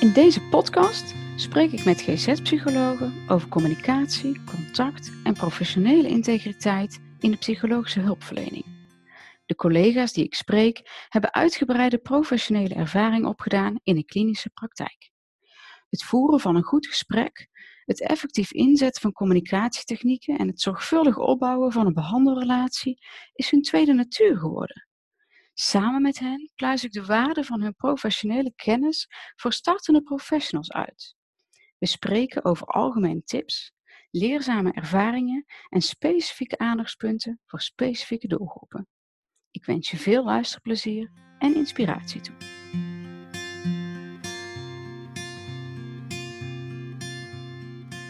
In deze podcast spreek ik met GZ-psychologen over communicatie, contact en professionele integriteit in de psychologische hulpverlening. De collega's die ik spreek hebben uitgebreide professionele ervaring opgedaan in de klinische praktijk. Het voeren van een goed gesprek, het effectief inzetten van communicatietechnieken en het zorgvuldig opbouwen van een behandelrelatie is hun tweede natuur geworden. Samen met hen pluis ik de waarde van hun professionele kennis voor startende professionals uit. We spreken over algemene tips, leerzame ervaringen en specifieke aandachtspunten voor specifieke doelgroepen. Ik wens je veel luisterplezier en inspiratie toe.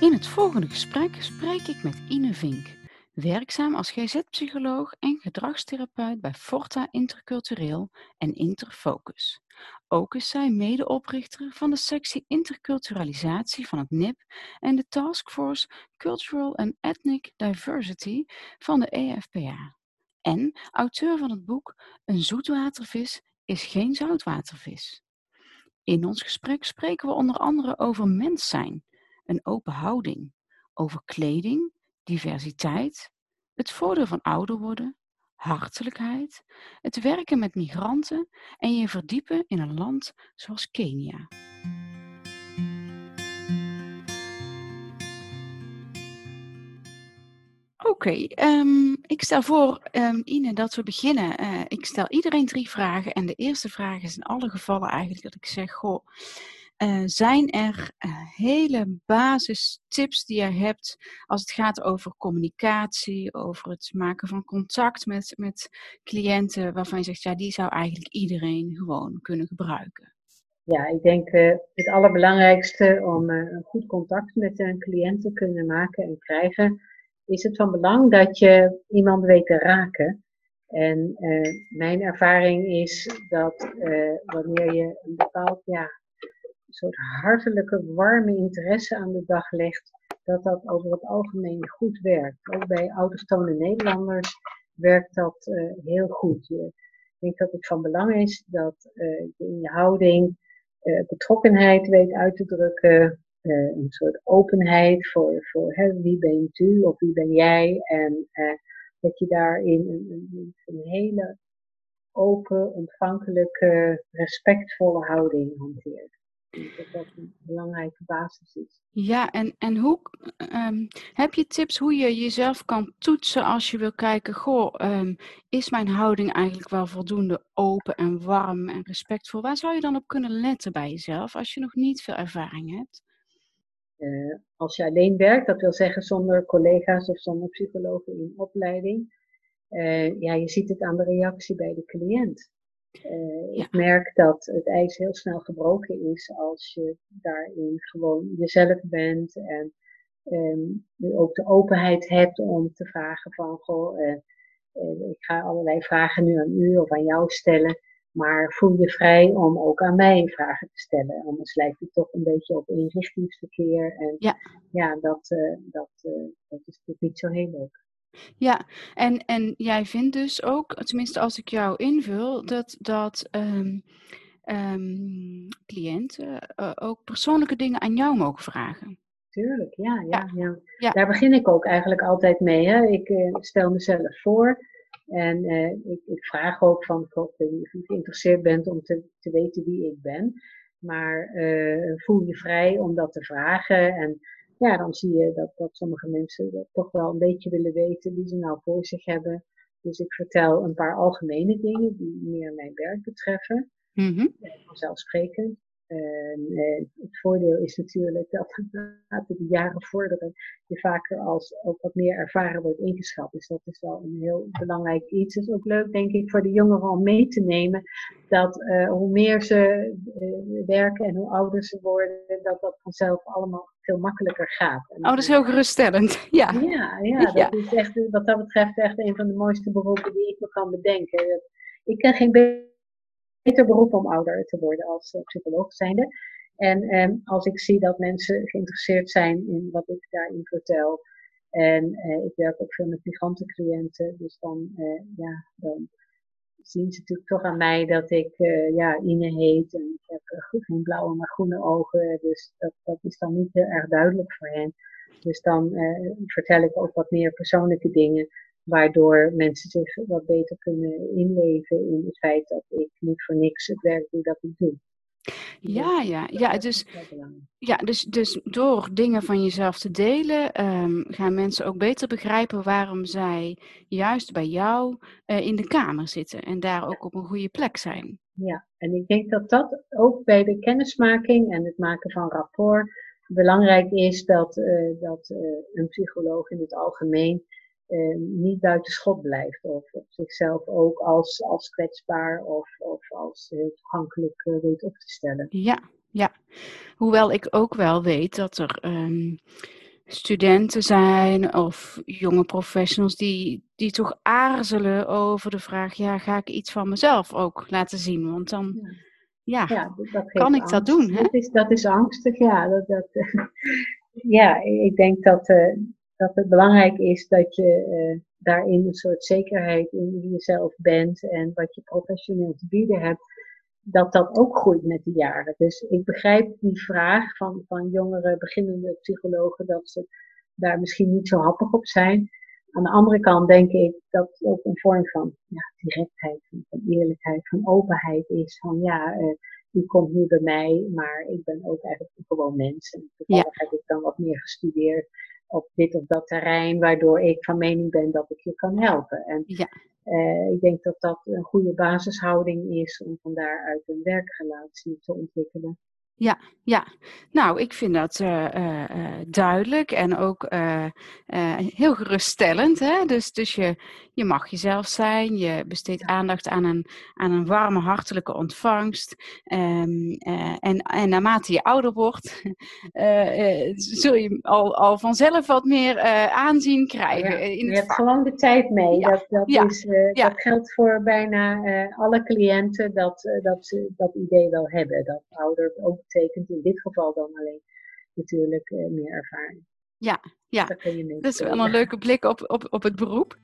In het volgende gesprek spreek ik met Ine Vink, werkzaam als GZ-psycholoog en gedragstherapeut bij Forta Intercultureel en Interfocus. Ook is zij medeoprichter van de sectie Interculturalisatie van het NIP en de Taskforce Cultural and Ethnic Diversity van de EFPA. En auteur van het boek Een zoetwatervis is geen zoutwatervis. In ons gesprek spreken we onder andere over mens zijn, een open houding, over kleding, diversiteit, het voordeel van ouder worden, hartelijkheid, het werken met migranten en je verdiepen in een land zoals Kenia. Oké, ehm, ik stel voor, um, Ine, dat we beginnen. Uh, ik stel iedereen drie vragen en de eerste vraag is in alle gevallen eigenlijk dat ik zeg, goh, uh, zijn er uh, hele basistips die je hebt als het gaat over communicatie, over het maken van contact met, met cliënten, waarvan je zegt, ja, die zou eigenlijk iedereen gewoon kunnen gebruiken? Ja, ik denk uh, het allerbelangrijkste om een goed contact met een cliënt te kunnen maken en krijgen, is het van belang dat je iemand weet te raken. En mijn ervaring is dat wanneer je een bepaald ja, soort hartelijke, warme interesse aan de dag legt, dat dat over het algemeen goed werkt. Ook bij autochtone Nederlanders werkt dat uh, heel goed. ik denk dat het van belang is dat uh, je in je houding uh, betrokkenheid weet uit te drukken, een soort openheid voor, voor hè, wie bent u of wie ben jij en dat je daarin een, een, een hele open, ontvankelijke, respectvolle houding hanteert dat dat een belangrijke basis is. Ja, en, en hoe um, heb je tips hoe je jezelf kan toetsen als je wil kijken, goh, um, is mijn houding eigenlijk wel voldoende open en warm en respectvol? Waar zou je dan op kunnen letten bij jezelf als je nog niet veel ervaring hebt? Uh, als je alleen werkt, dat wil zeggen zonder collega's of zonder psychologen in opleiding, uh, ja, je ziet het aan de reactie bij de cliënt. Uh, Ik merk dat het ijs heel snel gebroken is als je daarin gewoon jezelf bent en um, ook de openheid hebt om te vragen van, goh, uh, uh, ik ga allerlei vragen nu aan u of aan jou stellen, maar voel je vrij om ook aan mij vragen te stellen. Anders lijkt het toch een beetje op inrichtingsverkeer en ja, ja dat, dat, dat is natuurlijk niet zo heel leuk. Ja, en, en jij vindt dus ook, tenminste als ik jou invul, dat, dat um, um, cliënten uh, ook persoonlijke dingen aan jou mogen vragen. Tuurlijk, ja, ja, ja. ja. Daar begin ik ook eigenlijk altijd mee. Hè. Ik uh, stel mezelf voor en uh, ik, ik, vraag ook van, God, je geïnteresseerd bent om te, te weten wie ik ben. Maar voel je vrij om dat te vragen en ja, dan zie je dat, dat sommige mensen dat toch wel een beetje willen weten wie ze nou voor zich hebben. Dus ik vertel een paar algemene dingen die meer mijn werk betreffen. Mm -hmm. Vanzelfsprekend. En eh, het voordeel is natuurlijk dat naarmate de jaren vorderen, je vaker als ook wat meer ervaren wordt ingeschat. Dus dat is wel een heel belangrijk iets. Het is ook leuk, denk ik, voor de jongeren om mee te nemen dat uh, hoe meer ze uh, werken en hoe ouder ze worden, dat dat vanzelf allemaal veel makkelijker gaat. oh, dat is heel geruststellend. Ja, ja, ja dat ja. is echt, wat dat betreft echt een van de mooiste beroepen die ik me kan bedenken. Ik ken geen beter beroep om ouder te worden als uh, psycholoog zijnde. En um, als ik zie dat mensen geïnteresseerd zijn in wat ik daarin vertel. En uh, ik werk ook veel met migrantencliënten. Dus dan, uh, ja, dan zien ze natuurlijk toch aan mij dat ik, ja, Ine heet. En ik heb geen blauwe, maar groene ogen. Dus dat, dat is dan niet heel erg duidelijk voor hen. Dus dan vertel ik ook wat meer persoonlijke dingen waardoor mensen zich wat beter kunnen inleven in het feit dat ik niet voor niks het werk doe dat ik doe. Ja, ja, ja. Dus, ja dus, dus door dingen van jezelf te delen, ehm, gaan mensen ook beter begrijpen waarom zij juist bij jou uh, in de kamer zitten en daar ook op een goede plek zijn. Ja, en ik denk dat dat ook bij de kennismaking en het maken van rapport belangrijk is dat, uh, dat uh, een psycholoog in het algemeen niet buiten schot blijft. Of op zichzelf ook als, als kwetsbaar of, of als heel toegankelijk uh, weet op te stellen. Ja, ja. Hoewel ik ook wel weet dat er um, studenten zijn of jonge professionals die, die toch aarzelen over de vraag: ja, ga ik iets van mezelf ook laten zien? Want dan. Ja. Ja, dat kan ik dat doen? Hè? Dat, is, dat is angstig, ja. Dat, dat, ja, ik denk dat, uh, dat het belangrijk is dat je uh, daarin een soort zekerheid in wie je zelf bent en wat je professioneel te bieden hebt, dat dat ook groeit met de jaren. Dus ik begrijp die vraag van, van jongere beginnende psychologen dat ze daar misschien niet zo happig op zijn. Aan de andere kant denk ik dat het ook een vorm van ja, directheid, van, eerlijkheid, van openheid is. Van ja, uh, u komt nu bij mij, maar ik ben ook eigenlijk gewoon mens. En toevallig ja. heb ik dan wat meer gestudeerd op dit of dat terrein, waardoor ik van mening ben dat ik je kan helpen. En ja. uh, ik denk dat dat een goede basishouding is om van daaruit een werkrelatie te ontwikkelen. Ja, ja. Nou, ik vind dat uh, uh, duidelijk en ook heel geruststellend. Hè? Dus, dus je, je mag jezelf zijn, je besteedt aandacht aan een, aan een warme, hartelijke ontvangst. Um, en, en naarmate je ouder wordt, zul je al, al vanzelf wat meer aanzien krijgen. Ja, in je hebt gewoon de tijd mee. Ja. Dat, dat, ja. is, dat geldt voor bijna alle cliënten dat, dat ze dat idee wel hebben. Dat ouder ook betekent in dit geval dan alleen natuurlijk meer ervaring. Ja, ja. dat is wel een leuke blik op, op, op het beroep.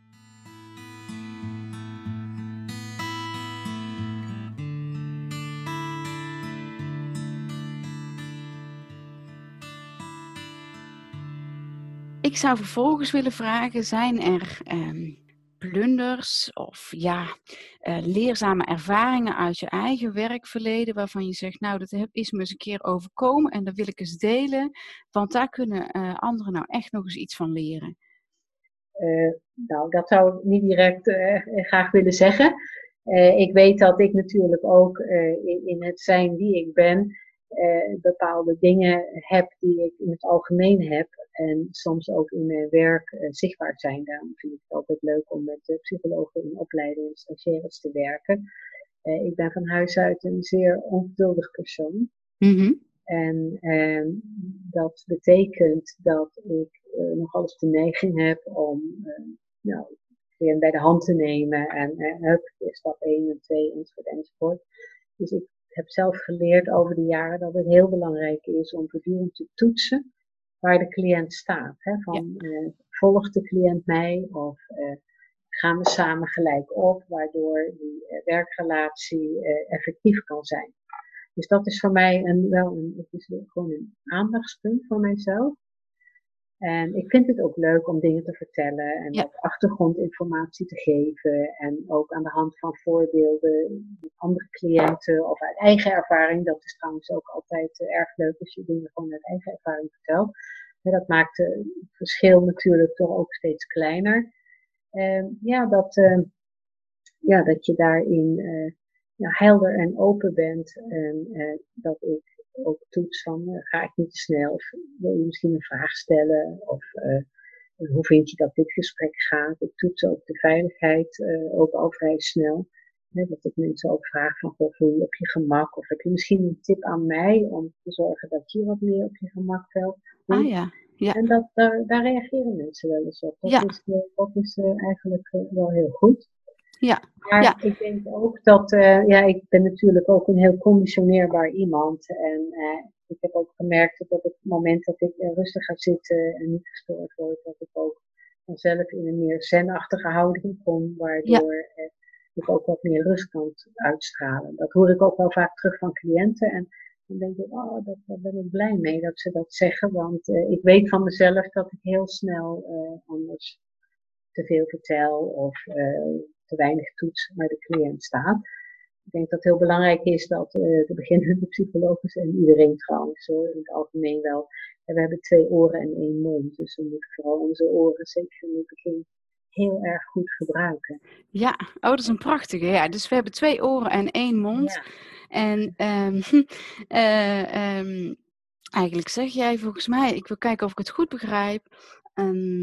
Ik zou vervolgens willen vragen, zijn er um, blunders of ja, uh, leerzame ervaringen uit je eigen werkverleden waarvan je zegt, nou dat is me eens een keer overkomen en dat wil ik eens delen, want daar kunnen uh, anderen nou echt nog eens iets van leren. Uh, nou, dat zou ik niet direct graag willen zeggen. ik weet dat ik natuurlijk ook in, in, het zijn wie ik ben, uh, bepaalde dingen heb die ik in het algemeen heb en soms ook in mijn werk uh, zichtbaar zijn. Daarom vind ik het altijd leuk om met psychologen in opleiding en stagiaires te werken. ik ben van huis uit een zeer ongeduldig persoon. Mm -hmm. En ehm, dat betekent dat ik nog alles de neiging heb om nou, bij de hand te nemen en hup, stap 1 en 2 enzovoort enzovoort. Dus ik heb zelf geleerd over de jaren dat het heel belangrijk is om voortdurend te toetsen waar de cliënt staat. Hè? Van, uh, volgt de cliënt mij of uh, gaan we samen gelijk op, waardoor die uh, werkrelatie effectief kan zijn. Dus dat is voor mij een, wel een, het is gewoon een aandachtspunt voor mijzelf. En ik vind het ook leuk om dingen te vertellen en ja. achtergrondinformatie te geven. En ook aan de hand van voorbeelden met andere cliënten of uit eigen ervaring. Dat is trouwens ook altijd uh, erg leuk als je dingen gewoon uit eigen ervaring vertelt. En dat maakt het verschil natuurlijk toch ook steeds kleiner. En ja, dat, uh, ja, dat je daarin ja, helder en open bent. En dat ik ook toets van ga ik niet te snel of wil je misschien een vraag stellen of uh, hoe vind je dat dit gesprek gaat. Ik toets ook de veiligheid uh, ook al vrij snel. Hè, dat ik mensen ook vraag van goh, voel je op je gemak of heb je misschien een tip aan mij om te zorgen dat je wat meer op je gemak valt. Ah ja. Ja. En dat, daar, daar reageren mensen wel eens op. Dat ja. is, dat is eigenlijk wel heel goed. Ja. Maar ja. ik denk ook dat, uh, ja, ik ben natuurlijk ook een heel conditioneerbaar iemand. En uh, ik heb ook gemerkt dat op het moment dat ik uh, rustig ga zitten en niet gestoord word, dat ik ook vanzelf in een meer zenachtige houding kom, waardoor ja. ik ook wat meer rust kan uitstralen. Dat hoor ik ook wel vaak terug van cliënten. En dan denk ik, oh, dat, daar ben ik blij mee dat ze dat zeggen. Want ik weet van mezelf dat ik heel snel anders te veel vertel of uh, te weinig toets waar de cliënt staat. Ik denk dat het heel belangrijk is dat de beginnende psychologen en iedereen trouwens hoor, in het algemeen wel. En we hebben twee oren en één mond. Dus we moeten vooral onze oren zeker in het begin heel erg goed gebruiken. Ja, oh, dat is een prachtige. Ja, dus we hebben twee oren en één mond. Ja. En um, uh, um, eigenlijk zeg jij volgens mij, ik wil kijken of ik het goed begrijp. Um,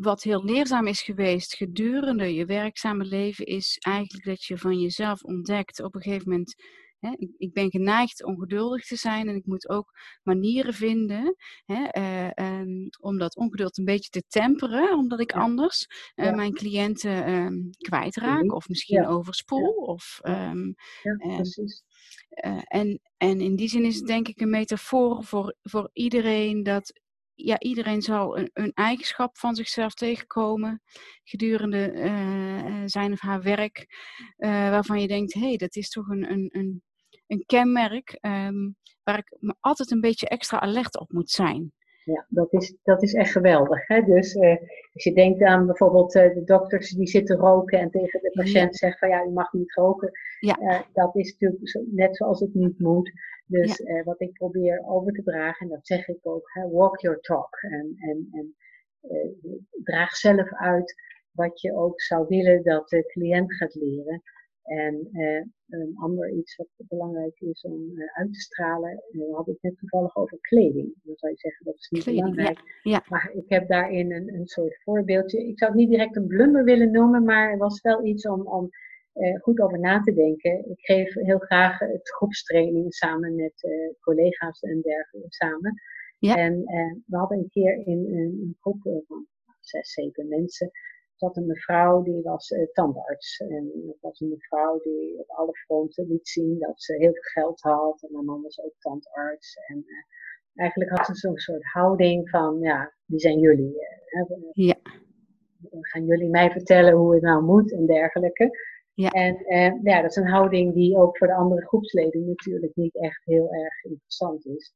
wat heel leerzaam is geweest gedurende je werkzame leven, is eigenlijk dat je van jezelf ontdekt op een gegeven moment Hè, ik, ben geneigd ongeduldig te zijn en ik moet ook manieren vinden hè, uh, um, om dat ongeduld een beetje te temperen, omdat ik anders uh, ja. mijn cliënten um, kwijtraak of misschien ja. overspoel. Of, ja, precies. Uh, en, en in die zin is het denk ik een metafoor voor, voor iedereen dat ja, iedereen zal een, een, eigenschap van zichzelf tegenkomen gedurende uh, zijn of haar werk, uh, waarvan je denkt, hé, hey, dat is toch een, een, een, een kenmerk um, waar ik me altijd een beetje extra alert op moet zijn. Ja, dat is, dat is echt geweldig. Hè? Dus uh, als je denkt aan bijvoorbeeld uh, de dokters die zitten roken en tegen de patiënt ja. zeggen van ja, je mag niet roken. Ja. Uh, dat is natuurlijk zo, net zoals het niet moet. Dus ja. wat ik probeer over te dragen, en dat zeg ik ook, hè, walk your talk. En, en, en draag zelf uit wat je ook zou willen dat de cliënt gaat leren. En uh, een ander iets wat belangrijk is om uh, uit te stralen, uh, we hadden het net toevallig over kleding. Dan zou je zeggen dat is niet kleding, belangrijk. Ja, ja. Maar ik heb daarin een, een soort voorbeeldje. Ik zou het niet direct een blunder willen noemen, maar het was wel iets om, om goed over na te denken. Ik geef heel graag het groepstraining samen met collega's en dergelijke samen. Ja. En we hadden een keer in een groep van zes, zeven mensen dat een mevrouw die was uh, tandarts. En dat was een mevrouw die op alle fronten liet zien dat ze heel veel geld had. En mijn man was ook tandarts. En uh, eigenlijk had ze zo'n soort houding van, ja, wie zijn jullie? Uh, ja. Gaan jullie mij vertellen hoe het nou moet en dergelijke. Ja. En ja, dat is een houding die ook voor de andere groepsleden natuurlijk niet echt heel erg interessant is.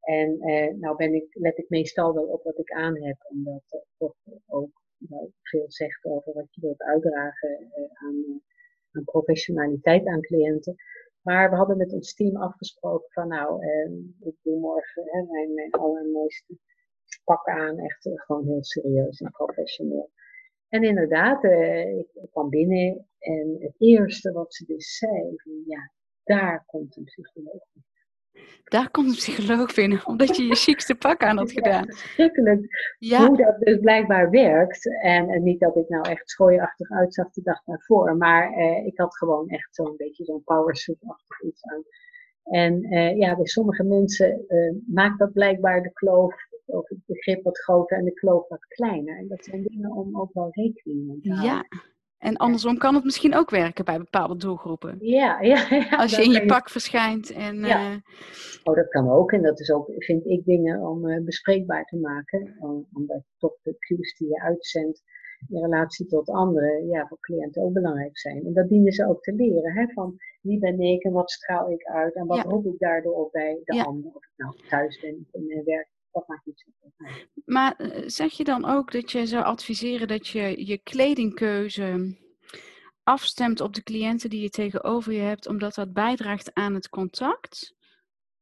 En nou ben ik, let ik meestal wel op wat ik aan heb, omdat toch ook nou, veel zegt over wat je wilt uitdragen uh, aan, uh, aan, professionaliteit aan cliënten. Maar we hadden met ons team afgesproken van nou, uh, ik doe morgen hè, mijn, mijn allermooiste pak aan, echt gewoon heel serieus en professioneel. En inderdaad, ik, ik kwam binnen en het eerste wat ze dus zei, ja, daar komt een psycholoog daar komt een psycholoog binnen, omdat je je ziekste pak aan had gedaan. Verschrikkelijk ja. hoe dat dus blijkbaar werkt. En, en, niet dat ik nou echt schooiachtig uitzag de dag daarvoor, maar eh, ik had gewoon echt zo'n beetje zo'n powersuit-achtig iets aan. En eh, ja, bij sommige mensen uh, maakt dat blijkbaar de kloof, of het begrip wat groter en de kloof wat kleiner. En dat zijn dingen om ook wel rekening mee te houden. Ja, en andersom kan het misschien ook werken bij bepaalde doelgroepen. Ja, ja, ja. Als je in je pak verschijnt. En, ja. Uh... Oh, dat kan ook. En dat is ook, vind ik, dingen om uh, bespreekbaar te maken. Om, omdat toch de cues die je uitzendt in relatie tot anderen, ja, voor cliënten ook belangrijk zijn. En dat dienen ze ook te leren. Hè, van wie ben ik en wat straal ik uit en wat ja. roep ik daardoor op bij de ander. Of ik nou thuis ben in mijn werk dat maakt niet zoveel Maar eh, zeg je dan ook dat je zou adviseren dat je je kledingkeuze afstemt op de cliënten die je tegenover je hebt, omdat dat bijdraagt aan het contact?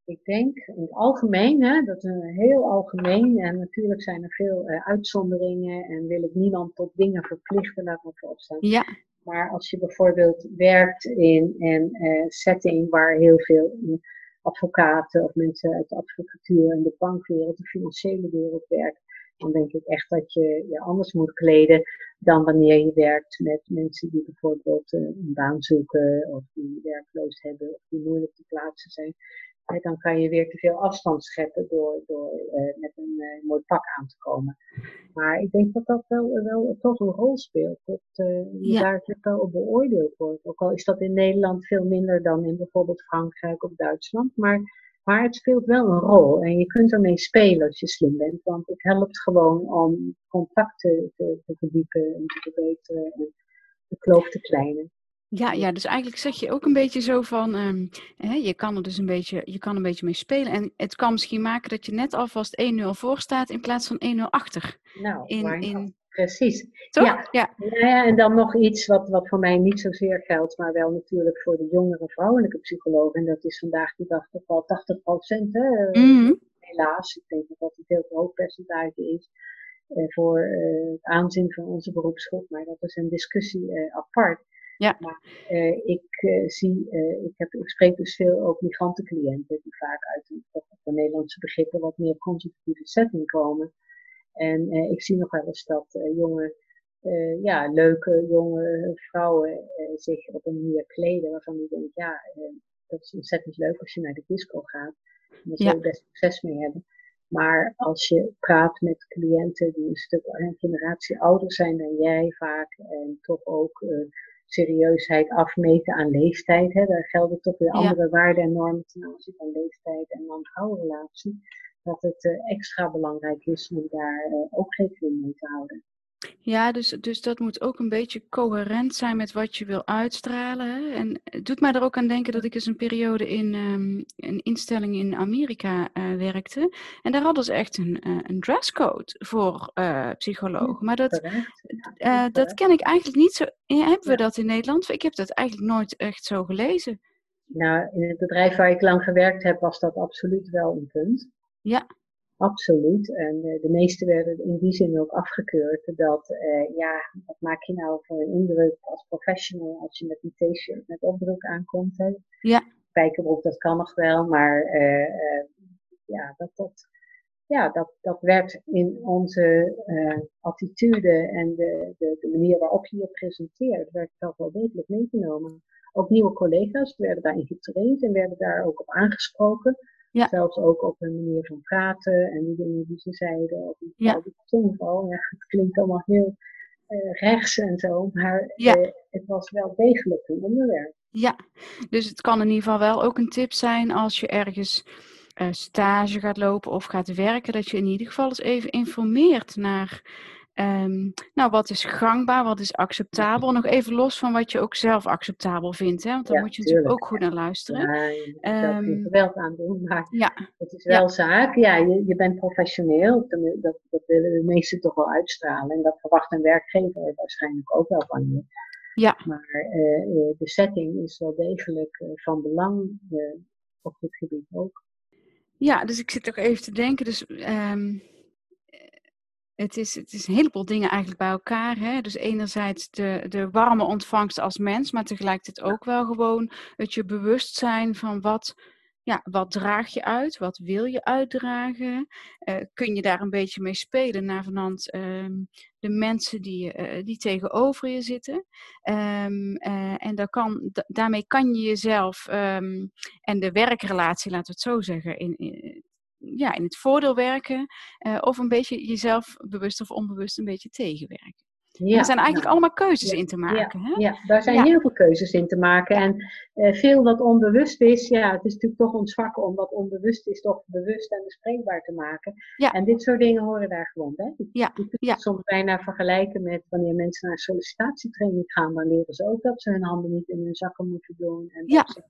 Ik denk in het algemeen, hè, dat is heel algemeen, en natuurlijk zijn er veel uh, uitzonderingen en wil ik niemand tot dingen verplichten, laat vooropstaan. Ja. Maar als je bijvoorbeeld werkt in een uh, setting waar heel veel advocaten of mensen uit de advocatuur en de bankwereld, de financiële wereld werkt, dan denk ik echt dat je je anders moet kleden dan wanneer je werkt met mensen die bijvoorbeeld uh, een baan zoeken of die werkloos hebben of die moeilijk te plaatsen zijn dan kan je weer te veel afstand scheppen door, door uh, met een uh, mooi pak aan te komen. Maar ik denk dat dat wel, wel toch een rol speelt. Dat uh, ja. daar wel op beoordeeld wordt. Ook al is dat in Nederland veel minder dan in bijvoorbeeld Frankrijk of Duitsland. Maar, maar het speelt wel een rol. En je kunt ermee spelen als je slim bent. Want het helpt gewoon om contacten te, te verdiepen en te verbeteren. En de kloof te kleinen. Ja, ja, dus eigenlijk zeg je ook een beetje zo van, ehm, hè, je kan er dus een beetje, je kan een beetje mee spelen. En het kan misschien maken dat je net alvast 1-0 voor staat in plaats van 1-0 achter. Nou, In, in, precies. toch? Ja. Ja. En dan nog iets wat, wat voor mij niet zozeer geldt, maar wel natuurlijk voor de jongere vrouwelijke psychologen. En dat is vandaag de dag toch wel 80 procent, Mhm. helaas. Ik denk dat dat een veel te hoog percentage is eh, voor eh, het aanzien van onze beroepsgroep. Maar dat is een discussie eh, apart. Ja. Maar eh, ik eh, zie, eh, ik, heb, ik spreek dus veel ook migrantencliënten die vaak uit een, voor Nederlandse begrippen wat meer conservatieve setting komen. En eh, ik zie nog wel eens dat eh, jonge, eh, ja, leuke jonge vrouwen eh, zich op een manier kleden waarvan ik denk, ja, eh, dat is ontzettend leuk als je naar de disco gaat. Daar zul je Ja. best succes mee hebben. Maar als je praat met cliënten die een stuk een generatie ouder zijn dan jij vaak en toch ook eh, serieusheid afmeten aan leeftijd, hè, daar gelden toch weer Ja. andere waarden en normen ten aanzien van leeftijd en man-vrouw relatie, dat het eh, extra belangrijk is om daar eh, ook rekening mee te houden. Ja, dus, dus dat moet ook een beetje coherent zijn met wat je wil uitstralen. Hè? En het doet mij er ook aan denken dat ik eens een periode in ehm, een instelling in Amerika eh, werkte. En daar hadden ze echt een, eh, een dresscode voor eh, psychologen. Maar dat, dat ken ik eigenlijk niet zo. Hebben we dat in Nederland? Ik heb dat eigenlijk nooit echt zo gelezen. Nou, in het bedrijf waar ik lang gewerkt heb, was dat absoluut wel een punt. Ja. Absoluut. En eh, de meeste werden in die zin ook afgekeurd. Dat, eh, ja, wat maak je nou voor een indruk als professional als je met een t-shirt met opbroek aankomt? Hè? Ja. Spijkerbroek, dat kan nog wel, maar eh, eh, ja, dat, dat, ja dat, dat werd in onze eh, attitude en de, de, de manier waarop je je presenteert, werd dat wel degelijk meegenomen. Ook nieuwe collega's werden daarin getraind en werden daar ook op aangesproken. Ja. Zelfs ook op een manier van praten en de dingen die ze zeiden, op een Ja. tongval. Ja, het klinkt allemaal heel eh, rechts en zo, maar Ja. eh, het was wel degelijk een onderwerp. Ja, dus het kan in ieder geval wel ook een tip zijn als je ergens eh, stage gaat lopen of gaat werken, dat je in ieder geval eens even informeert naar, ehm, nou, wat is gangbaar, wat is acceptabel, nog even los van wat je ook zelf acceptabel vindt, hè? want daar Ja, moet je natuurlijk tuurlijk. ook goed naar luisteren. Ja, je moet Ehm, geweld aan doen, maar Ja, het is Ja. wel zaak. Ja, je, je bent professioneel, dat, dat willen de meesten toch wel uitstralen. En dat verwacht een werkgever waarschijnlijk ook wel van je. Ja. Maar eh, eh, de setting is wel degelijk eh, van belang eh, op dit gebied ook. ja, dus ik zit ook even te denken, dus ehm, het, is, het is een heleboel dingen eigenlijk bij elkaar. Hè? Dus enerzijds de, de warme ontvangst als mens, maar tegelijkertijd ook wel gewoon het je bewust zijn van wat, ja, wat draag je uit, wat wil je uitdragen. Eh, kun je daar een beetje mee spelen naar vanand ehm, de mensen die, eh, die tegenover je zitten. Ehm, eh, en daar kan, da- daarmee kan je jezelf ehm, en de werkrelatie, laten we het zo zeggen, in, in, ja, in het voordeel werken. eh, of een beetje jezelf bewust of onbewust een beetje tegenwerken. En Ja, er zijn eigenlijk allemaal keuzes ja, in te maken. hè? Ja, daar zijn Ja. heel veel keuzes in te maken. En eh, veel wat onbewust is, ja, het is natuurlijk toch ons vak om wat onbewust is toch bewust en bespreekbaar te maken. Ja. En dit soort dingen horen daar gewoon bij. Je Ja, kunt ja. het soms bijna vergelijken met wanneer mensen naar sollicitatietraining gaan, dan leren ze ook dat ze hun handen niet in hun zakken moeten doen en Ja. dat ze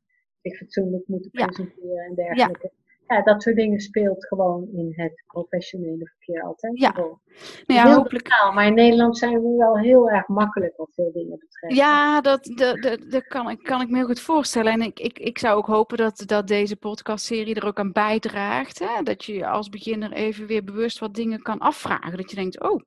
zich fatsoenlijk moeten Ja. presenteren en dergelijke. Ja. dat soort dingen speelt gewoon in het professionele verkeer altijd Ja. Nou ja, heel hopelijk. maar in Nederland zijn we wel heel erg makkelijk wat veel dingen betreft. Ja, dat, dat, dat, dat kan, ik- kan ik me heel goed voorstellen. En ik, ik, ik zou ook hopen dat, dat deze podcastserie er ook aan bijdraagt. Hè? Dat je als beginner even weer bewust wat dingen kan afvragen. Dat je denkt, oh,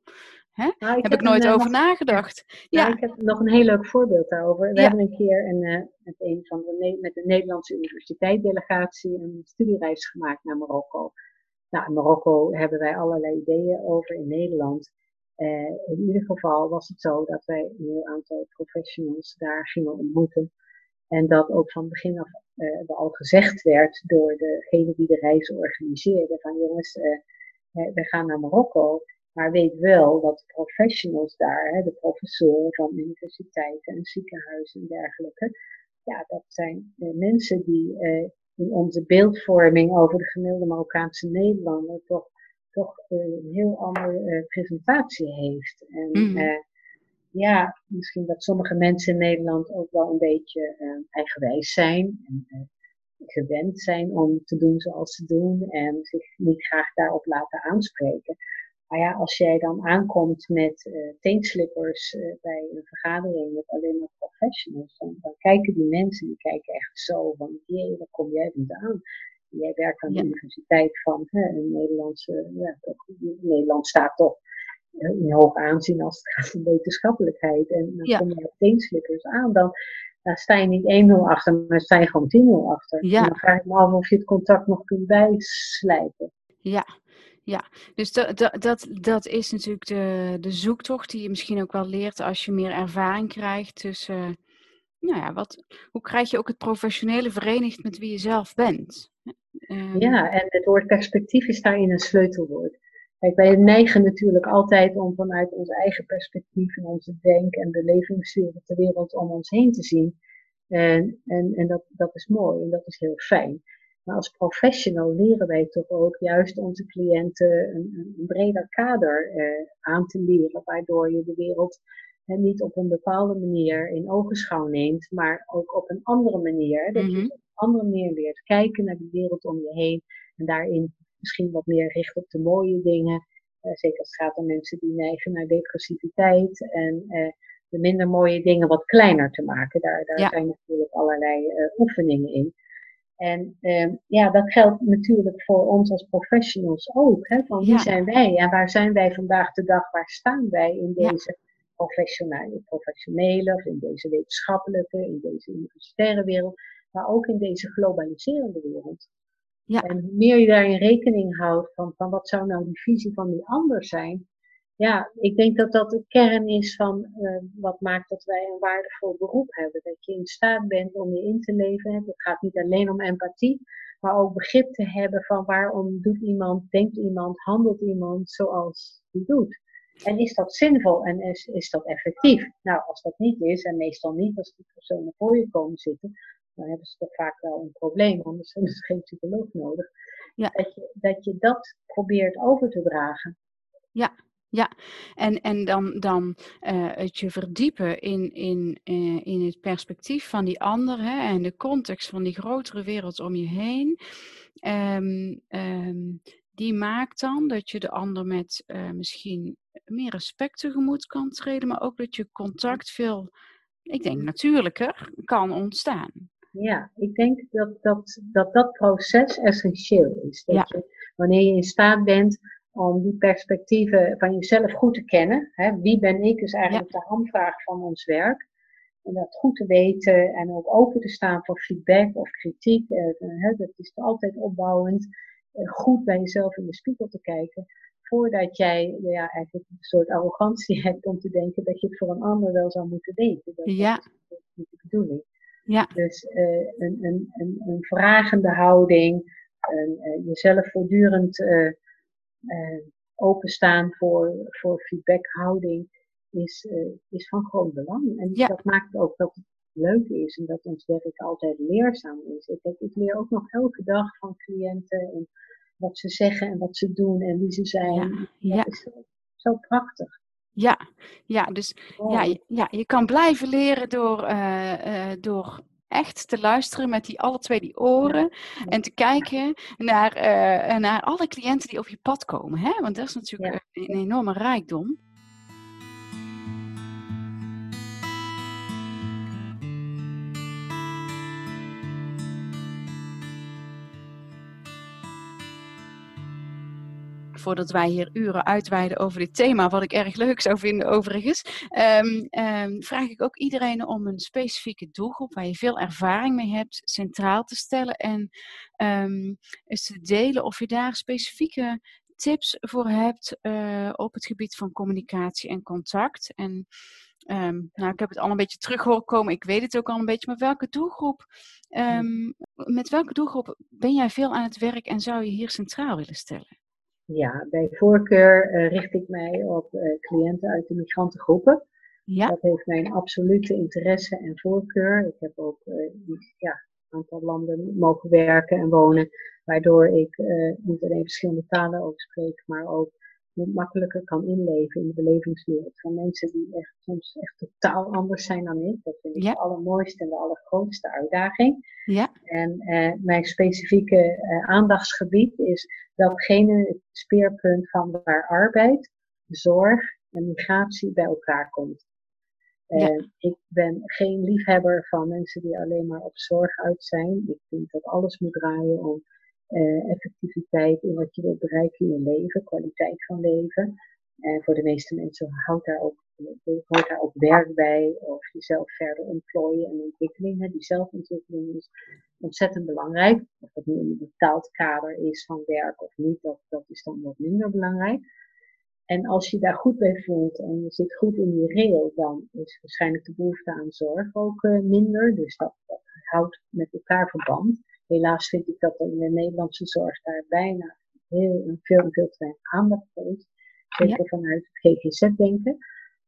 Nou, heb ik nooit een, eh, over nog- nagedacht. Ja, Ja, ik heb nog een heel leuk voorbeeld daarover. We Ja. hebben een keer een, eh, met een van de, met de Nederlandse universiteitsdelegatie een studiereis gemaakt naar Marokko. Nou, in Marokko hebben wij allerlei ideeën over in Nederland. Eh, in ieder geval was het zo dat wij een heel aantal professionals daar gingen ontmoeten. En dat ook van begin af er al gezegd werd door degene die de reis organiseerde: van jongens, we gaan naar Marokko. Maar weet wel dat de professionals daar, hè, de professoren van universiteiten en ziekenhuizen en dergelijke, ja, dat zijn eh, mensen die eh, in onze beeldvorming over de gemiddelde Marokkaanse Nederlander toch, toch eh, een heel andere eh, presentatie heeft. En Mhm. ja, misschien dat sommige mensen in Nederland ook wel een beetje eigenwijs zijn. En gewend zijn om te doen zoals ze doen en zich niet graag daarop laten aanspreken. Maar ja, als jij dan aankomt met uh, teenslippers bij een vergadering met alleen maar professionals, dan, dan, kijken die mensen, die kijken echt zo van, jee, wat kom jij niet aan? Jij werkt aan de universiteit van hè, een Nederlandse, ja, toch, Nederland staat toch in hoog aanzien als het gaat om wetenschappelijkheid. En dan ja. kom je op teenslippers aan, dan, dan sta je niet 1-0 achter, maar sta je gewoon 10-0 achter. Ja. En dan vraag ik me af of je het contact nog kunt bijslijpen. Ja, ja, dus dat, dat, dat, dat is natuurlijk de, de zoektocht die je misschien ook wel leert als je meer ervaring krijgt. Uh, nou ja, wat, hoe krijg je ook het professionele verenigd met wie je zelf bent? Um, ja, en het woord perspectief is daarin een sleutelwoord. Kijk, wij neigen natuurlijk altijd om vanuit ons eigen perspectief en onze denk- en belevingswereld de wereld om ons heen te zien. En, en, en dat, dat is mooi en dat is heel fijn. Maar als professional leren wij toch ook juist onze cliënten een, een breder kader eh, aan te leren, waardoor je de wereld eh, niet op een bepaalde manier in ogenschouw neemt, maar ook op een andere manier. Dat je mhm. op een andere manier leert kijken naar de wereld om je heen en daarin misschien wat meer richt op de mooie dingen. Uh, zeker als het gaat om mensen die neigen naar depressiviteit en uh, de minder mooie dingen wat kleiner te maken. Daar, daar zijn natuurlijk allerlei uh, oefeningen in. En ehm, ja, dat geldt natuurlijk voor ons als professionals ook. Hè? Van wie zijn wij en waar zijn wij vandaag de dag? Waar staan wij in deze professionele, professionele of in deze wetenschappelijke, in deze universitaire wereld, maar ook in deze globaliserende wereld? Ja. En hoe meer je daarin rekening houdt van, van wat zou nou die visie van die ander zijn. Ja, ik denk dat dat de kern is van uh, wat maakt dat wij een waardevol beroep hebben. Dat je in staat bent om je in te leven. Het gaat niet alleen om empathie, maar ook begrip te hebben van waarom doet iemand, denkt iemand, handelt iemand zoals die doet. En is dat zinvol en is, is dat effectief? Nou, als dat niet is, en meestal niet als die personen voor je komen zitten, dan hebben ze toch vaak wel een probleem, anders hebben ze geen psycholoog nodig. Ja. Dat, je, dat je dat probeert over te dragen. Ja, ja, en, en dan, dan uh, het je verdiepen in, in, uh, in het perspectief van die ander hè, en de context van die grotere wereld om je heen. Um, um, die maakt dan dat je de ander met uh, misschien meer respect tegemoet kan treden, maar ook dat je contact veel, ik denk, natuurlijker kan ontstaan. Ja, ik denk dat dat, dat, dat proces essentieel is. Dat je, wanneer je in staat bent om die perspectieven van jezelf goed te kennen. Hè, wie ben ik is eigenlijk de handvraag van ons werk. En dat goed te weten en ook open te staan voor feedback of kritiek. Eh, hè, dat is altijd opbouwend. Eh, goed bij jezelf in de spiegel te kijken. Voordat jij ja, eigenlijk een soort arrogantie hebt om te denken dat je het voor een ander wel zou moeten weten. Dat, ja. is niet de bedoeling. Ja. Dus uh, een, een, een, een vragende houding, een, uh, jezelf voortdurend uh, openstaan voor, voor feedbackhouding is, is van groot belang. En ja. dat maakt ook dat het leuk is en dat ons werk altijd leerzaam is. Ik, ik leer ook nog elke dag van cliënten en wat ze zeggen en wat ze doen en wie ze zijn. Ja. ja. Dat is zo, zo prachtig. Ja, ja dus ja, ja, je kan blijven leren door, uh, uh, door echt te luisteren met die alle twee die oren en te kijken naar, uh, naar alle cliënten die op je pad komen. Hè? Want dat is natuurlijk een enorme rijkdom. Voordat wij hier uren uitweiden over dit thema, wat ik erg leuk zou vinden overigens, um, um, vraag ik ook iedereen om een specifieke doelgroep waar je veel ervaring mee hebt, centraal te stellen en um, eens te delen of je daar specifieke tips voor hebt uh, op het gebied van communicatie en contact. En Um, nou, ik heb het al een beetje terug horen komen. Ik weet het ook al een beetje. Maar welke doelgroep, um, met welke doelgroep ben jij veel aan het werk en zou je hier centraal willen stellen? Ja, bij voorkeur uh, richt ik mij op uh, cliënten uit de migrantengroepen. Ja. Dat heeft mijn absolute interesse en voorkeur. Ik heb ook uh, ja, een aantal landen mogen werken en wonen, waardoor ik niet alleen verschillende talen ook spreek, maar ook makkelijker kan inleven in de belevingswereld van mensen die echt soms echt totaal anders zijn dan ik. Dat vind ik ja. de allermooiste en de allergrootste uitdaging. Ja. En eh, mijn specifieke eh, aandachtsgebied is datgene het speerpunt van waar arbeid, zorg en migratie bij elkaar komt. Ja. Ik ben geen liefhebber van mensen die alleen maar op zorg uit zijn. Ik vind dat alles moet draaien om uh, effectiviteit in wat je wilt bereiken in je leven, kwaliteit van leven. En voor de meeste mensen houdt daar ook, hoort daar ook werk bij, of jezelf verder ontplooien en ontwikkeling. Hè. Die zelfontwikkeling is ontzettend belangrijk. Of dat nu in een bepaald kader is van werk of niet, dat, dat is dan wat minder belangrijk. En als je daar goed bij voelt en je zit goed in die rail, dan is waarschijnlijk de behoefte aan zorg ook uh, minder. Dus dat, dat houdt met elkaar verband. Helaas vind ik dat in de Nederlandse zorg daar bijna heel, veel en veel te weinig aandacht voor is. Zeker vanuit het GGZ-denken.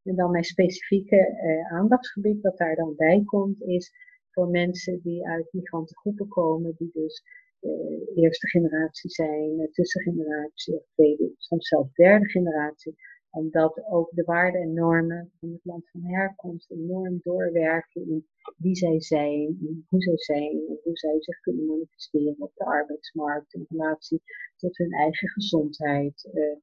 En dan mijn specifieke eh, aandachtsgebied, wat daar dan bij komt, is voor mensen die uit migrantengroepen komen, die dus uh, eerste generatie zijn, uh, tussengeneratie of tweede, soms zelfs derde generatie omdat ook de waarden en normen van het land van herkomst enorm doorwerken in wie zij zijn, hoe zij zijn hoe zij zich kunnen manifesteren op de arbeidsmarkt in relatie tot hun eigen gezondheid. Uh,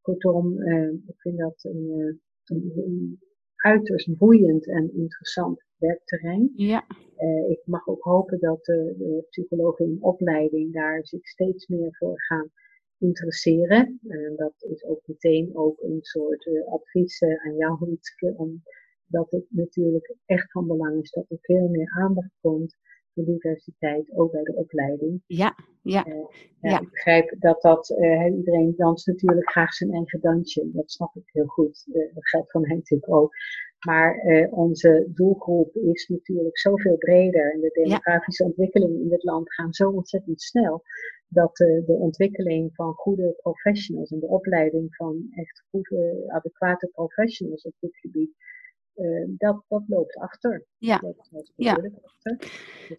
kortom, uh, ik vind dat een, eh, een, een, uiterst boeiend en interessant werkterrein. Ja. Uh, ik mag ook hopen dat de, de psychologen in opleiding daar zich steeds meer voor gaan interesseren. En dat is ook meteen ook een soort uh, advies uh, aan jou, Rietske, omdat het natuurlijk echt van belang is dat er veel meer aandacht komt voor diversiteit, ook bij de opleiding. Ja, ja. Uh, ja, ja. Ik begrijp dat dat, iedereen danst natuurlijk graag zijn eigen dansje, dat snap ik heel goed. dat geldt van mij natuurlijk ook. Maar onze doelgroep is natuurlijk zoveel breder en de demografische ja. ontwikkelingen in dit land gaan zo ontzettend snel dat de, de ontwikkeling van goede professionals en de opleiding van echt goede, adequate professionals op dit gebied, uh, dat, dat loopt achter. Ja, ja. Achter.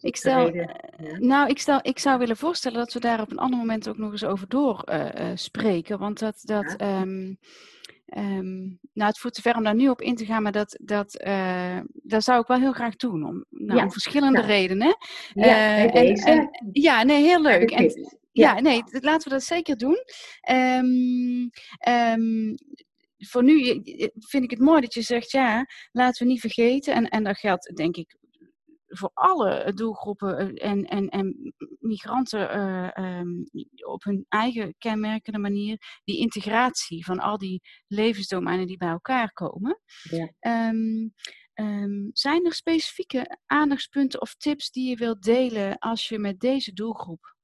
ik stel, reden, ja. nou, ik, stel, ik zou willen voorstellen dat we daar op een ander moment ook nog eens over door uh, uh, spreken, want dat, dat ja. um, Um, nou, het voert te ver om daar nu op in te gaan, maar dat, dat, uh, dat zou ik wel heel graag doen. Om, nou, om verschillende redenen. Ja, en, en, ja, nee, heel leuk. En, ja, nee, laten we dat zeker doen. Um, um, voor nu vind ik het mooi dat je zegt, ja, laten we niet vergeten. En, en dat geldt denk ik voor alle doelgroepen eh, en, en, en migranten uh, um, op hun eigen kenmerkende manier, die integratie van al die levensdomeinen die bij elkaar komen. Ja. Um, um, zijn er specifieke aandachtspunten of tips die je wilt delen als je met deze doelgroep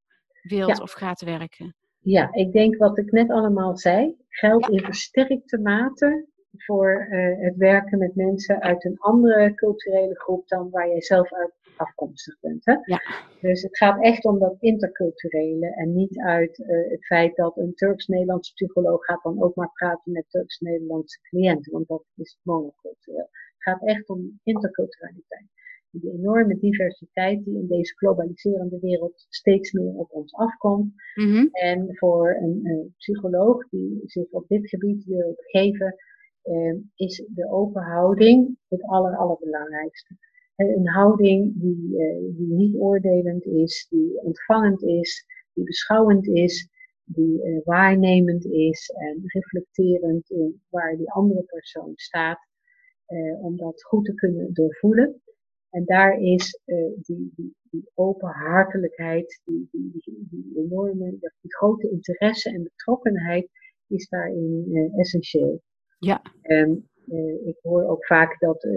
wilt ja. of gaat werken? Ja, ik denk wat ik net allemaal zei, geldt in versterkte mate voor uh, het werken met mensen uit een andere culturele groep dan waar jij zelf uit afkomstig bent. Hè? Ja. Dus het gaat echt om dat interculturele en niet uit uh, het feit dat een Turks-Nederlandse psycholoog gaat dan ook maar praten met Turks-Nederlandse cliënten, want dat is monocultureel. Het gaat echt om interculturaliteit. Die enorme diversiteit die in deze globaliserende wereld steeds meer op ons afkomt. Mm -hmm. En voor een uh, psycholoog die zich op dit gebied wil geven, uh, is de open houding het aller, allerbelangrijkste. Een houding die, uh, die niet oordelend is, die ontvangend is, die beschouwend is, die uh, waarnemend is en reflecterend in waar die andere persoon staat, uh, om dat goed te kunnen doorvoelen. En daar is die, die, die openhartelijkheid, die, die, die, die enorme, die grote interesse en betrokkenheid is daarin essentieel. Ja. En uh, ik hoor ook vaak dat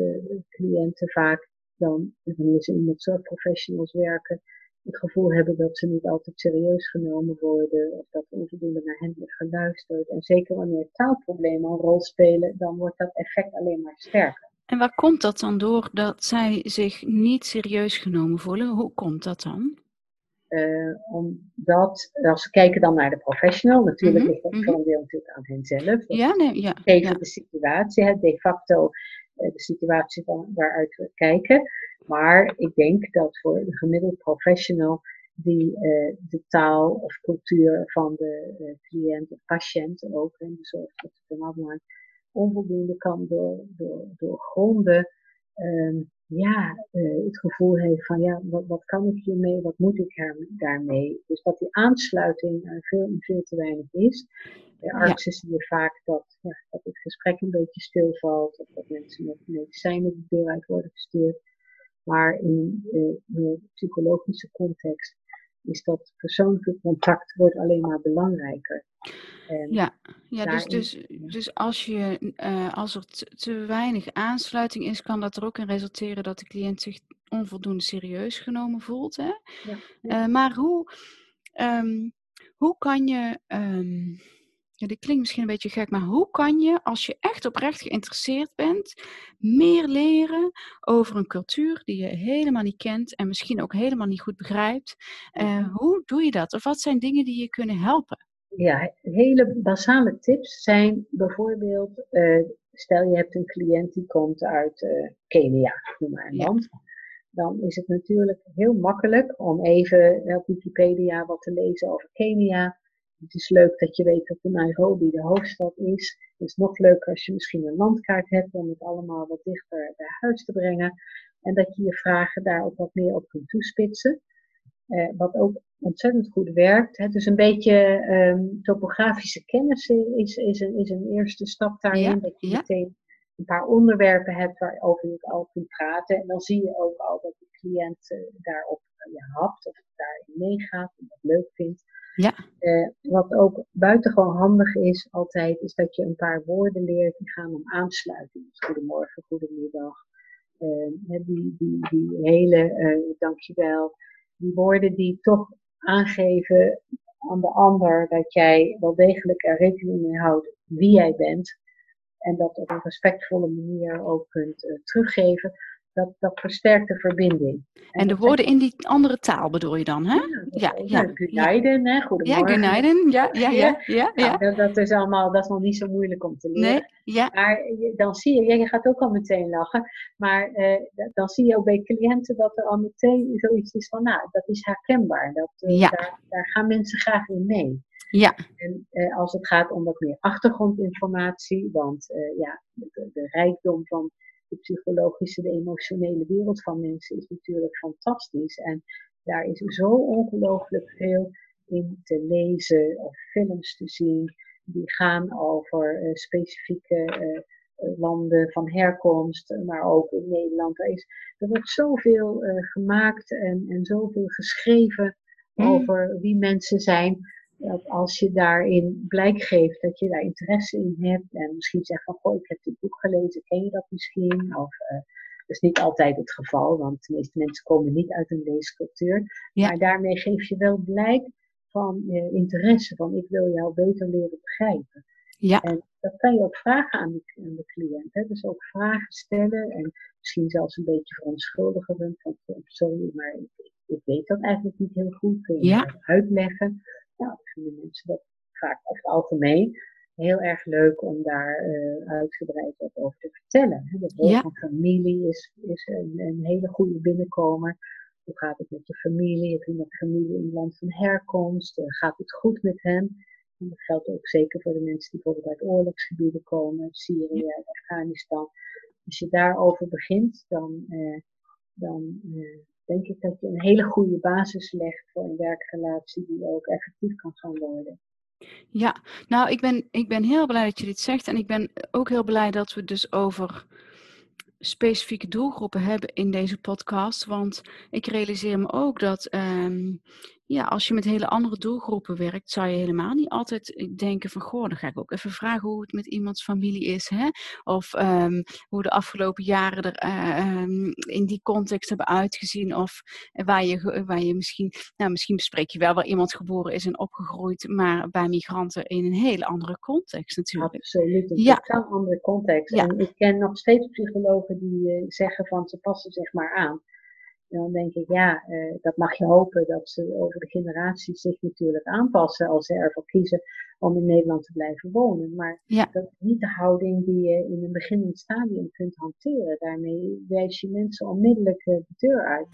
cliënten vaak dan, wanneer ze met zorgprofessionals werken, het gevoel hebben dat ze niet altijd serieus genomen worden of dat onvoldoende naar hen wordt geluisterd. En zeker wanneer taalproblemen een rol spelen, dan wordt dat effect alleen maar sterker. En waar komt dat dan door dat zij zich niet serieus genomen voelen? Hoe komt dat dan? Uh, omdat, als we kijken dan naar de professional, natuurlijk mm -hmm. ligt dat voor een deel natuurlijk aan henzelf. Ja, nee, ja. Tegen ja. de situatie, hè, de facto uh, de situatie van waaruit we kijken. Maar ik denk dat voor de gemiddelde professional die uh, de taal of cultuur van de cliënt of patiënt ook, en de zorg dat het een onvoldoende kan door, door, doorgronden, um, ja, uh, het gevoel heeft van ja, wat, wat kan ik hiermee, wat moet ik er, daarmee? Dus dat die aansluiting er veel, veel te weinig is. Bij artsen zie je vaak dat, ja, dat het gesprek een beetje stilvalt, of dat mensen met medicijnen de deur uit worden gestuurd. Maar in de psychologische context is dat persoonlijke contact wordt alleen maar belangrijker. En ja, ja dus, dus, dus als, je, uh, als er te, weinig aansluiting is, kan dat er ook in resulteren dat de cliënt zich onvoldoende serieus genomen voelt. Hè? Ja, ja. Uh, maar hoe, um, hoe kan je. Um, ja, dit klinkt misschien een beetje gek, maar hoe kan je, als je echt oprecht geïnteresseerd bent, meer leren over een cultuur die je helemaal niet kent en misschien ook helemaal niet goed begrijpt? Uh, hoe doe je dat? Of wat zijn dingen die je kunnen helpen? Ja, hele basale tips zijn bijvoorbeeld, uh, stel je hebt een cliënt die komt uit uh, Kenia, noem maar een land. Dan is het natuurlijk heel makkelijk om even op Wikipedia wat te lezen over Kenia het is leuk dat je weet dat de Nairobi de hoofdstad is. Het is nog leuker als je misschien een landkaart hebt om het allemaal wat dichter bij huis te brengen. En dat je je vragen daar ook wat meer op kunt toespitsen. Eh, wat ook ontzettend goed werkt. Het is een beetje um, topografische kennis is, is, een, is een eerste stap daarin. dat je meteen een paar onderwerpen hebt waarover je al kunt praten. En dan zie je ook al dat de cliënt uh, daarop uh, ja, hapt of daarin meegaat en dat leuk vindt. Ja. Uh, wat ook buitengewoon handig is altijd, is dat je een paar woorden leert die gaan om aansluiting. Dus goedemorgen, goedemiddag. Uh, die, die, die hele, uh, dankjewel. Die woorden die toch aangeven aan de ander dat jij wel degelijk er rekening mee houdt wie jij bent. En dat op een respectvolle manier ook kunt teruggeven dat, dat versterkt de verbinding. En, de woorden in die andere taal bedoel je dan, hè? Ja, ja. ja. hè? Goedemorgen. Ja, ja, ja, ja. ja, ja, Dat, dat, is allemaal, dat is nog niet zo moeilijk om te leren. Nee, ja. Maar dan zie je, je gaat ook al meteen lachen, maar eh, dan zie je ook bij cliënten dat er al meteen zoiets is van, nou, dat is herkenbaar. Dat, uh, daar, daar gaan mensen graag in mee. Ja. En eh, als het gaat om wat meer achtergrondinformatie, want eh, ja, de, de, rijkdom van de psychologische, de emotionele wereld van mensen is natuurlijk fantastisch. En daar is zo ongelooflijk veel in te lezen of films te zien die gaan over uh, specifieke uh, landen van herkomst, maar ook in Nederland. Er, is, er wordt zoveel uh, gemaakt en, en zoveel geschreven mm. over wie mensen zijn dat als je daarin blijk geeft dat je daar interesse in hebt en misschien zegt van goh, ik heb dit boek gelezen, ken je dat misschien? Of, uh, dat is niet altijd het geval, want de meeste mensen komen niet uit een leescultuur. Maar daarmee geef je wel blijk van uh, interesse, van ik wil jou beter leren begrijpen. Ja. En dat kan je ook vragen aan de, aan de cliënt. Hè? Dus ook vragen stellen en misschien zelfs een beetje verontschuldigen. Van, sorry, maar ik, ik weet dat eigenlijk niet heel goed. Kun je ja. uitleggen? Nou, vinden mensen dat vaak over het algemeen heel erg leuk om daar uh, uitgebreid wat over te vertellen. De rol van familie is, is een, een, hele goede binnenkomer. Hoe gaat het met je familie? Heb je nog familie in het land van herkomst? Uh, gaat het goed met hen? En dat geldt ook zeker voor de mensen die bijvoorbeeld uit oorlogsgebieden komen, Syrië, Afghanistan. Als je daarover begint, dan, uh, dan denk ik dat je een hele goede basis legt voor een werkrelatie die ook effectief kan gaan worden. Ja, nou, ik ben, ik ben heel blij dat je dit zegt. En ik ben ook heel blij dat we dus over specifieke doelgroepen hebben in deze podcast. Want ik realiseer me ook dat ehm, ja, als je met hele andere doelgroepen werkt, zou je helemaal niet altijd eh, denken van, goh, dan ga ik ook even vragen hoe het met iemands familie is. Hè? Of um, hoe de afgelopen jaren er uh, in die context hebben uitgezien. Of waar je, waar je misschien, nou misschien bespreek je wel waar iemand geboren is en opgegroeid, maar bij migranten in een hele andere context natuurlijk. Absoluut, een ja. totaal andere context. Ja. En ik ken nog steeds psychologen die uh, zeggen van, ze passen zich maar aan dan denk ik, ja, eh, dat mag je hopen dat ze over de generaties zich natuurlijk aanpassen als ze ervoor kiezen om in Nederland te blijven wonen. Maar dat is niet de houding die je in een beginnend stadium kunt hanteren. Daarmee wijs je mensen onmiddellijk eh, de deur uit.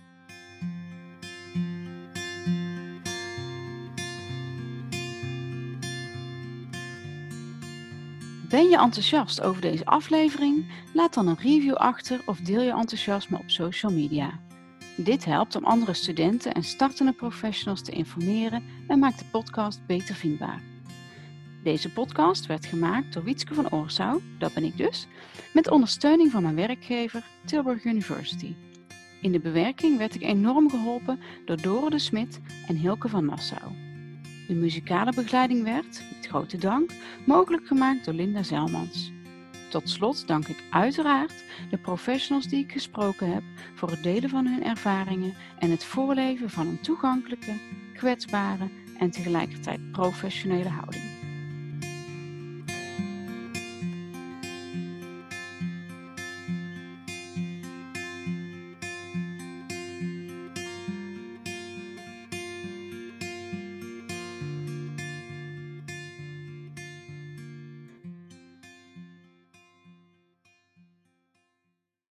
Ben je enthousiast over deze aflevering? Laat dan een review achter of deel je enthousiasme op social media. Dit helpt om andere studenten en startende professionals te informeren en maakt de podcast beter vindbaar. Deze podcast werd gemaakt door Wietske van Oorsouw, dat ben ik dus, met ondersteuning van mijn werkgever Tilburg University. In de bewerking werd ik enorm geholpen door Dore de Smit en Hilke van Nassau. De muzikale begeleiding werd, met grote dank, mogelijk gemaakt door Linda Zelmans. Tot slot dank ik uiteraard de professionals die ik gesproken heb voor het delen van hun ervaringen en het voorleven van een toegankelijke, kwetsbare en tegelijkertijd professionele houding.